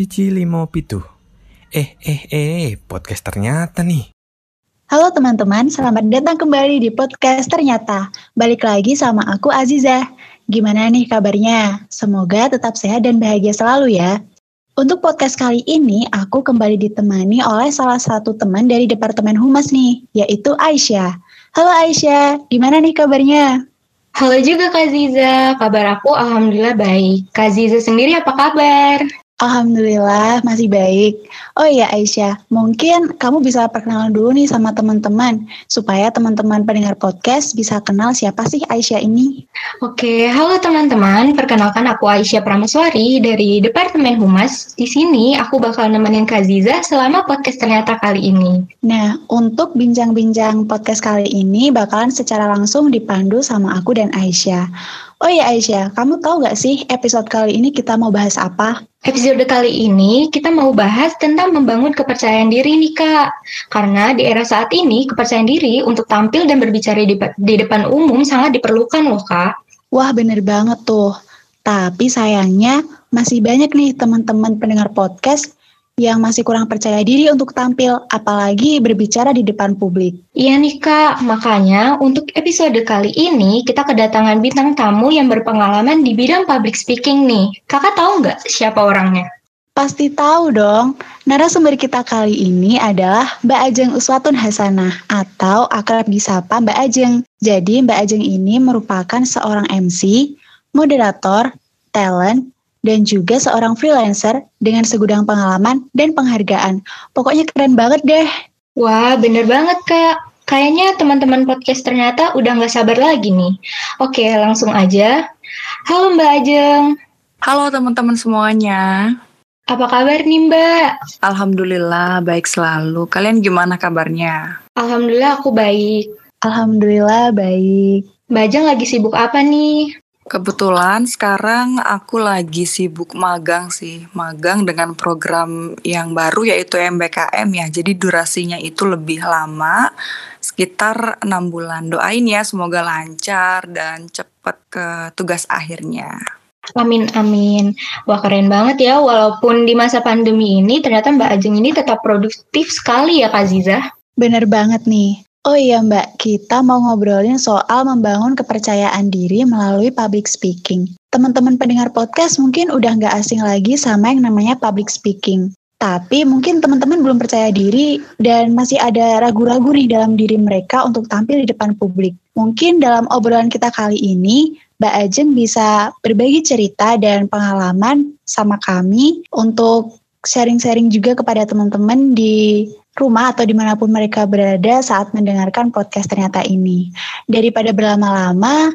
Cici limo pitu. Eh, eh, eh, podcast ternyata nih. Halo teman-teman, selamat datang kembali di podcast Ternyata. Balik lagi sama aku Aziza. Gimana nih kabarnya? Semoga tetap sehat dan bahagia selalu ya. Untuk podcast kali ini, aku kembali ditemani oleh salah satu teman dari Departemen Humas nih, yaitu Aisyah. Halo Aisyah, gimana nih kabarnya? Halo juga Kak Ziza, kabar aku alhamdulillah baik. Kak Ziza sendiri apa kabar? Alhamdulillah masih baik. Oh iya Aisyah, mungkin kamu bisa perkenalan dulu nih sama teman-teman supaya teman-teman pendengar podcast bisa kenal siapa sih Aisyah ini. Oke, halo teman-teman. Perkenalkan aku Aisyah Pramaswari dari Departemen Humas. Di sini aku bakal nemenin Kak Ziza selama podcast ternyata kali ini. Nah, untuk bincang-bincang podcast kali ini bakalan secara langsung dipandu sama aku dan Aisyah. Oh iya Aisyah, kamu tahu gak sih episode kali ini kita mau bahas apa? Episode kali ini kita mau bahas tentang membangun kepercayaan diri nih kak. Karena di era saat ini kepercayaan diri untuk tampil dan berbicara di, di depan umum sangat diperlukan loh kak. Wah bener banget tuh. Tapi sayangnya masih banyak nih teman-teman pendengar podcast yang masih kurang percaya diri untuk tampil, apalagi berbicara di depan publik. Iya nih Kak, makanya untuk episode kali ini kita kedatangan bintang tamu yang berpengalaman di bidang public speaking nih. Kakak tahu nggak siapa orangnya? Pasti tahu dong. Narasumber kita kali ini adalah Mbak Ajeng Uswatun Hasanah atau akrab disapa Mbak Ajeng. Jadi Mbak Ajeng ini merupakan seorang MC, moderator, talent, dan juga seorang freelancer dengan segudang pengalaman dan penghargaan. Pokoknya keren banget deh. Wah, bener banget Kak. Kayaknya teman-teman podcast ternyata udah nggak sabar lagi nih. Oke, langsung aja. Halo Mbak Ajeng. Halo teman-teman semuanya. Apa kabar nih Mbak? Alhamdulillah baik selalu. Kalian gimana kabarnya? Alhamdulillah aku baik. Alhamdulillah baik. Mbak Ajeng lagi sibuk apa nih? Kebetulan sekarang aku lagi sibuk magang sih, magang dengan program yang baru yaitu MBKM ya. Jadi durasinya itu lebih lama, sekitar enam bulan. Doain ya semoga lancar dan cepat ke tugas akhirnya. Amin amin. Wah keren banget ya. Walaupun di masa pandemi ini ternyata Mbak Ajeng ini tetap produktif sekali ya Kak Ziza. Bener banget nih. Oh iya Mbak, kita mau ngobrolin soal membangun kepercayaan diri melalui public speaking. Teman-teman pendengar podcast mungkin udah nggak asing lagi sama yang namanya public speaking. Tapi mungkin teman-teman belum percaya diri dan masih ada ragu-ragu nih dalam diri mereka untuk tampil di depan publik. Mungkin dalam obrolan kita kali ini, Mbak Ajeng bisa berbagi cerita dan pengalaman sama kami untuk sharing-sharing juga kepada teman-teman di rumah atau di mana pun mereka berada saat mendengarkan podcast ternyata ini. Daripada berlama-lama,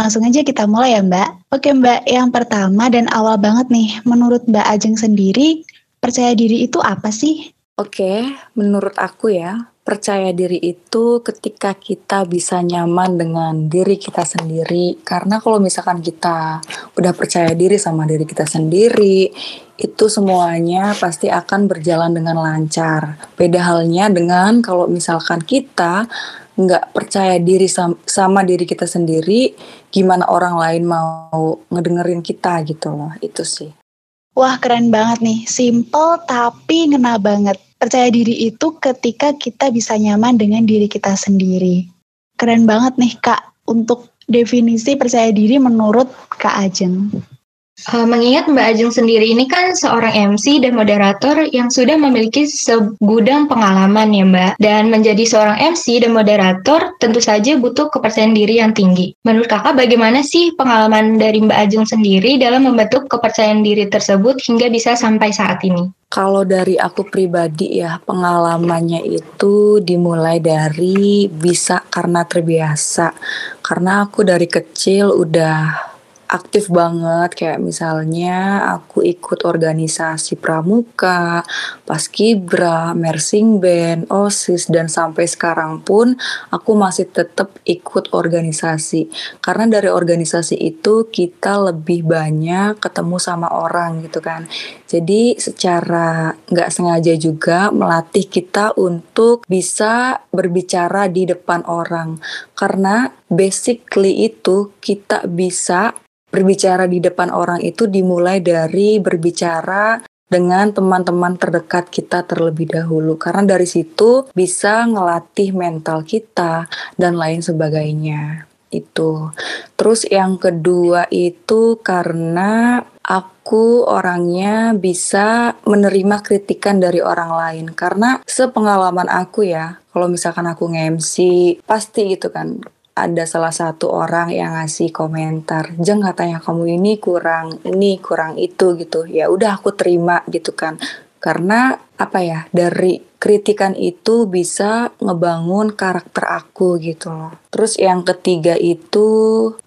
langsung aja kita mulai ya Mbak. Oke Mbak, yang pertama dan awal banget nih, menurut Mbak Ajeng sendiri, percaya diri itu apa sih? Oke, menurut aku ya, percaya diri itu ketika kita bisa nyaman dengan diri kita sendiri. Karena kalau misalkan kita udah percaya diri sama diri kita sendiri, itu semuanya pasti akan berjalan dengan lancar. Beda halnya dengan kalau misalkan kita nggak percaya diri sama, sama diri kita sendiri, gimana orang lain mau ngedengerin kita gitu loh. Itu sih. Wah keren banget nih, simple tapi ngena banget. Percaya diri itu ketika kita bisa nyaman dengan diri kita sendiri. Keren banget nih Kak untuk definisi percaya diri menurut Kak Ajeng. Uh, mengingat Mbak Ajeng sendiri ini kan seorang MC dan moderator yang sudah memiliki segudang pengalaman ya Mbak. Dan menjadi seorang MC dan moderator tentu saja butuh kepercayaan diri yang tinggi. Menurut kakak bagaimana sih pengalaman dari Mbak Ajeng sendiri dalam membentuk kepercayaan diri tersebut hingga bisa sampai saat ini? Kalau dari aku pribadi ya, pengalamannya itu dimulai dari bisa karena terbiasa. Karena aku dari kecil udah aktif banget. Kayak misalnya aku ikut organisasi pramuka, paskibra, mersing band, osis dan sampai sekarang pun aku masih tetap ikut organisasi. Karena dari organisasi itu kita lebih banyak ketemu sama orang gitu kan. Jadi secara nggak sengaja juga melatih kita untuk bisa berbicara di depan orang. Karena basically itu kita bisa berbicara di depan orang itu dimulai dari berbicara dengan teman-teman terdekat kita terlebih dahulu. Karena dari situ bisa ngelatih mental kita dan lain sebagainya. Itu. Terus yang kedua itu karena aku orangnya bisa menerima kritikan dari orang lain. Karena sepengalaman aku ya kalau misalkan aku nge-MC pasti gitu kan ada salah satu orang yang ngasih komentar, jeng katanya kamu ini kurang ini kurang itu gitu. Ya udah aku terima gitu kan. Karena apa ya dari kritikan itu bisa ngebangun karakter aku gitu loh. Terus yang ketiga itu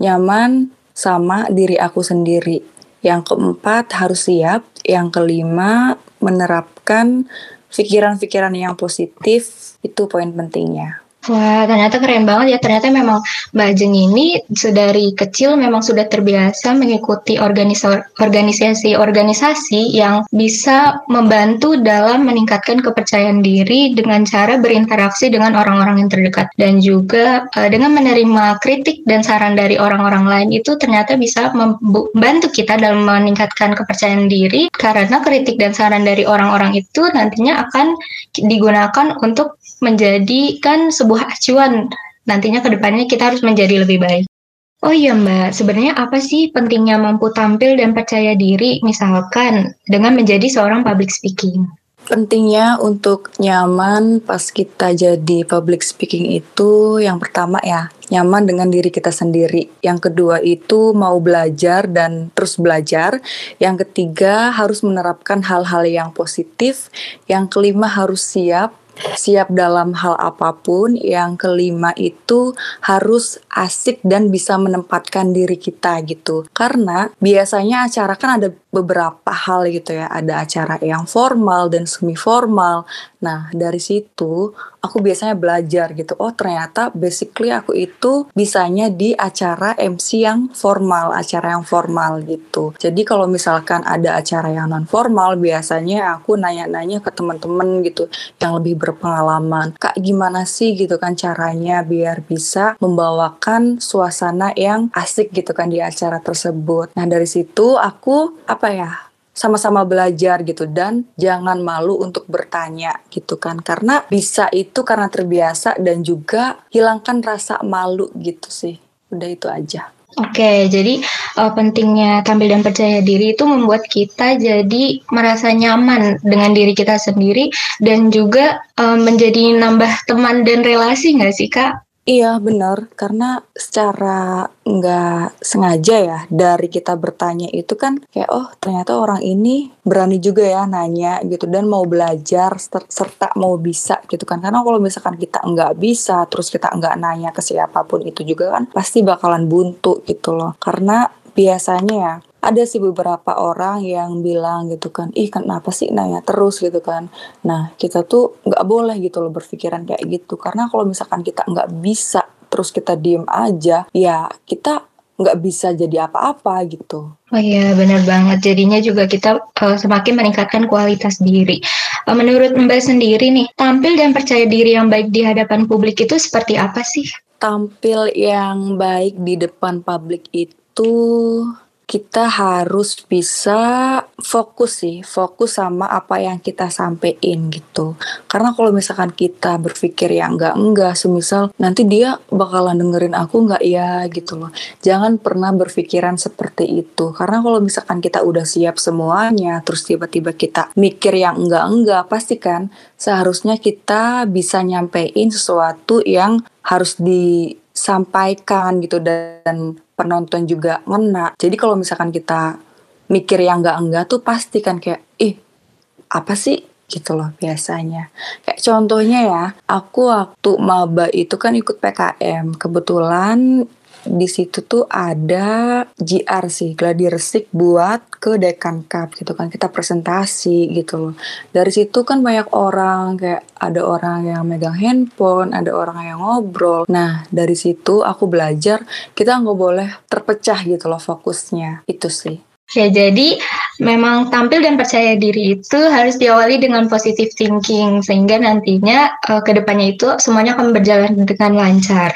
nyaman sama diri aku sendiri. Yang keempat harus siap. Yang kelima menerapkan pikiran-pikiran yang positif itu poin pentingnya. Wah, ternyata keren banget ya. Ternyata memang Mbak Ajeng ini sedari kecil memang sudah terbiasa mengikuti organisasi-organisasi yang bisa membantu dalam meningkatkan kepercayaan diri dengan cara berinteraksi dengan orang-orang yang terdekat dan juga uh, dengan menerima kritik dan saran dari orang-orang lain itu ternyata bisa membantu kita dalam meningkatkan kepercayaan diri karena kritik dan saran dari orang-orang itu nantinya akan digunakan untuk menjadikan sebuah acuan nantinya ke depannya kita harus menjadi lebih baik. Oh iya Mbak, sebenarnya apa sih pentingnya mampu tampil dan percaya diri misalkan dengan menjadi seorang public speaking? Pentingnya untuk nyaman pas kita jadi public speaking itu yang pertama ya, nyaman dengan diri kita sendiri. Yang kedua itu mau belajar dan terus belajar. Yang ketiga harus menerapkan hal-hal yang positif. Yang kelima harus siap siap dalam hal apa pun. Yang kelima itu harus asik dan bisa menempatkan diri kita gitu. Karena biasanya acara kan ada beberapa hal gitu ya. Ada acara yang formal dan semi formal. Nah, dari situ aku biasanya belajar gitu. Oh, ternyata basically aku itu bisanya di acara MC yang formal, acara yang formal gitu. Jadi kalau misalkan ada acara yang non formal, biasanya aku nanya-nanya ke teman-teman gitu yang lebih berpengalaman. Kak, gimana sih gitu kan caranya biar bisa membawakan suasana yang asik gitu kan di acara tersebut. Nah, dari situ aku apa ya? Sama-sama belajar gitu. Dan jangan malu untuk bertanya gitu kan. Karena bisa itu karena terbiasa dan juga hilangkan rasa malu gitu sih. Udah itu aja. Oke, jadi uh, pentingnya tampil dan percaya diri itu membuat kita jadi merasa nyaman dengan diri kita sendiri dan juga uh, menjadi nambah teman dan relasi nggak sih kak? Iya benar, karena secara nggak sengaja ya dari kita bertanya itu kan kayak oh ternyata orang ini berani juga ya nanya gitu. Dan mau belajar serta mau bisa gitu kan. Karena kalau misalkan kita nggak bisa terus kita nggak nanya ke siapa pun itu juga kan pasti bakalan buntu gitu loh. Karena biasanya ya ada sih beberapa orang yang bilang gitu kan, ih kenapa sih nanya terus gitu kan. Nah kita tuh nggak boleh gitu loh berpikiran kayak gitu. Karena kalau misalkan kita nggak bisa terus kita diem aja, ya kita nggak bisa jadi apa-apa gitu. Oh iya benar banget. Jadinya juga kita uh, semakin meningkatkan kualitas diri. Uh, menurut Mbak sendiri nih, tampil dan percaya diri yang baik di hadapan publik itu seperti apa sih? Tampil yang baik di depan publik itu kita harus bisa fokus sih, fokus sama apa yang kita sampein gitu. Karena kalau misalkan kita berpikir ya enggak-enggak, semisal nanti dia bakalan dengerin aku enggak ya gitu loh. Jangan pernah berpikiran seperti itu. Karena kalau misalkan kita udah siap semuanya, terus tiba-tiba kita mikir yang enggak-enggak, pasti kan seharusnya kita bisa nyampein sesuatu yang harus disampaikan gitu dan penonton juga ngena. Jadi kalau misalkan kita mikir yang enggak-enggak tuh pasti kan kayak, ih apa sih gitu loh biasanya. Kayak contohnya ya, aku waktu maba itu kan ikut PKM. Kebetulan di situ tuh ada GR sih gladi resik buat ke Dekan Cup gitu kan kita presentasi gitu loh. Dari situ kan banyak orang kayak ada orang yang megang handphone ada orang yang ngobrol. Nah dari situ aku belajar kita nggak boleh terpecah gitu loh fokusnya. Itu sih. Ya, jadi memang tampil dan percaya diri itu harus diawali dengan positive thinking sehingga nantinya uh, ke depannya itu semuanya akan berjalan dengan lancar.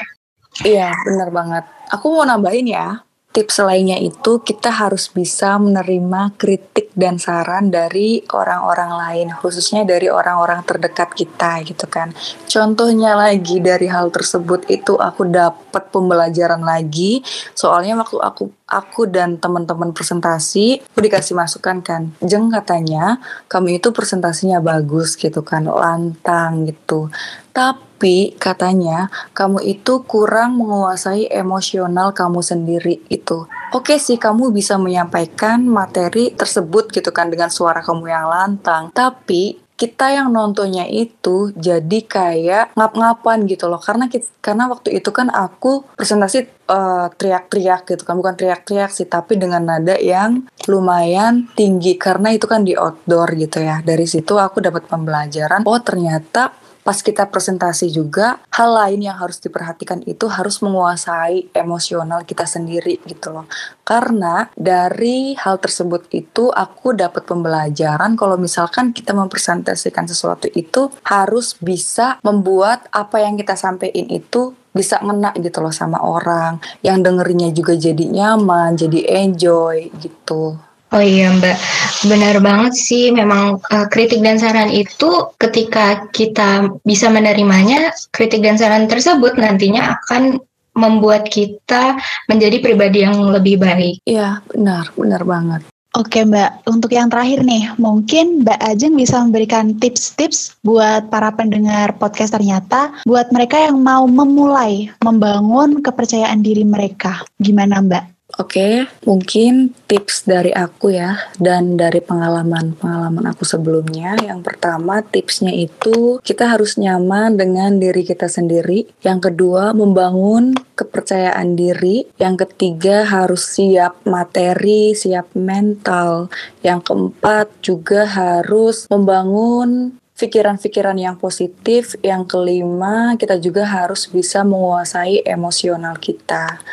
Iya, benar banget. Aku mau nambahin ya. tips lainnya itu kita harus bisa menerima kritik dan saran dari orang-orang lain, khususnya dari orang-orang terdekat kita gitu kan. Contohnya lagi dari hal tersebut itu aku dapat pembelajaran lagi, soalnya waktu aku aku dan teman-teman presentasi, aku dikasih masukan kan, jeng katanya kamu itu presentasinya bagus gitu kan, lantang gitu. Tapi katanya kamu itu kurang menguasai emosional kamu sendiri itu. Oke sih kamu bisa menyampaikan materi tersebut gitu kan dengan suara kamu yang lantang. Tapi kita yang nontonnya itu jadi kayak ngap-ngapan gitu loh karena kita, karena waktu itu kan aku presentasi uh, teriak-teriak gitu kan bukan teriak-teriak sih tapi dengan nada yang lumayan tinggi karena itu kan di outdoor gitu ya dari situ aku dapat pembelajaran oh ternyata pas kita presentasi juga hal lain yang harus diperhatikan itu harus menguasai emosional kita sendiri gitu loh. Karena dari hal tersebut itu aku dapat pembelajaran kalau misalkan kita mempresentasikan sesuatu itu harus bisa membuat apa yang kita sampaikan itu bisa ngena gitu loh sama orang. Yang dengerinnya juga jadi nyaman jadi enjoy gitu Oh iya Mbak, benar banget sih. Memang uh, kritik dan saran itu ketika kita bisa menerimanya, kritik dan saran tersebut nantinya akan membuat kita menjadi pribadi yang lebih baik. Iya, benar, benar banget. Oke Mbak, untuk yang terakhir nih, mungkin Mbak Ajeng bisa memberikan tips-tips buat para pendengar podcast ternyata, buat mereka yang mau memulai membangun kepercayaan diri mereka. Gimana Mbak? Oke, mungkin tips dari aku ya dan dari pengalaman-pengalaman aku sebelumnya. Yang pertama, tipsnya itu kita harus nyaman dengan diri kita sendiri. Yang kedua, membangun kepercayaan diri. Yang ketiga, harus siap materi, siap mental. Yang keempat, juga harus membangun pikiran-pikiran yang positif. Yang kelima, kita juga harus bisa menguasai emosional kita.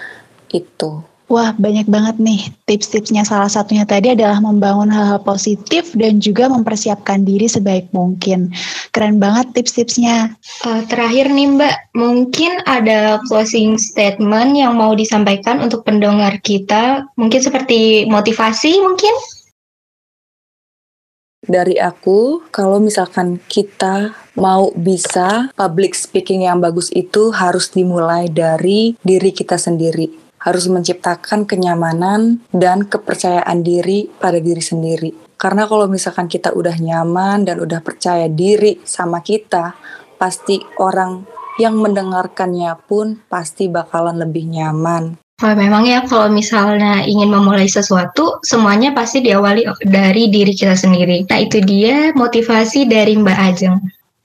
Itu. Wah, banyak banget nih tips-tipsnya. Salah satunya tadi adalah membangun hal-hal positif dan juga mempersiapkan diri sebaik mungkin. Keren banget tips-tipsnya. Uh, terakhir nih Mbak, mungkin ada closing statement yang mau disampaikan untuk pendengar kita. Mungkin seperti motivasi mungkin? Dari aku, kalau misalkan kita mau bisa public speaking yang bagus itu harus dimulai dari diri kita sendiri harus menciptakan kenyamanan dan kepercayaan diri pada diri sendiri. Karena kalau misalkan kita udah nyaman dan udah percaya diri sama kita, pasti orang yang mendengarkannya pun pasti bakalan lebih nyaman. Oh, memang ya kalau misalnya ingin memulai sesuatu, semuanya pasti diawali dari diri kita sendiri. Nah itu dia motivasi dari Mbak Ajeng.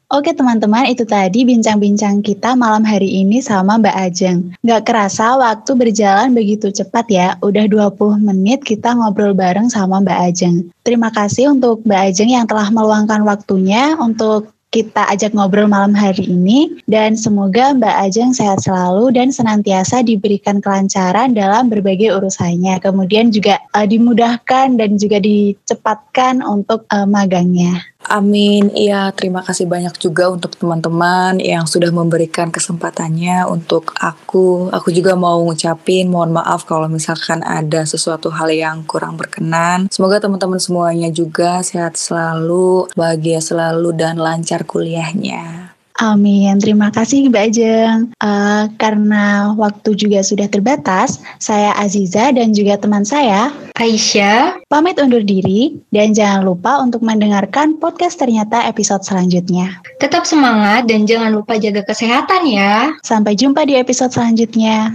Oke teman-teman, itu tadi bincang-bincang kita malam hari ini sama Mbak Ajeng. Gak kerasa waktu berjalan begitu cepat ya, udah 20 menit kita ngobrol bareng sama Mbak Ajeng. Terima kasih untuk Mbak Ajeng yang telah meluangkan waktunya untuk kita ajak ngobrol malam hari ini dan semoga Mbak Ajeng sehat selalu dan senantiasa diberikan kelancaran dalam berbagai urusannya. Kemudian juga uh, dimudahkan dan juga dicepatkan untuk uh, magangnya. Amin. Iya, terima kasih banyak juga untuk teman-teman yang sudah memberikan kesempatannya untuk aku. Aku juga mau ngucapin mohon maaf kalau misalkan ada sesuatu hal yang kurang berkenan. Semoga teman-teman semuanya juga sehat selalu, bahagia selalu dan lancar kuliahnya. Amin. Terima kasih Mbak Ajeng. Uh, karena waktu juga sudah terbatas, saya Aziza dan juga teman saya Aisyah pamit undur diri dan jangan lupa untuk mendengarkan podcast ternyata episode selanjutnya. Tetap semangat dan jangan lupa jaga kesehatan ya. Sampai jumpa di episode selanjutnya.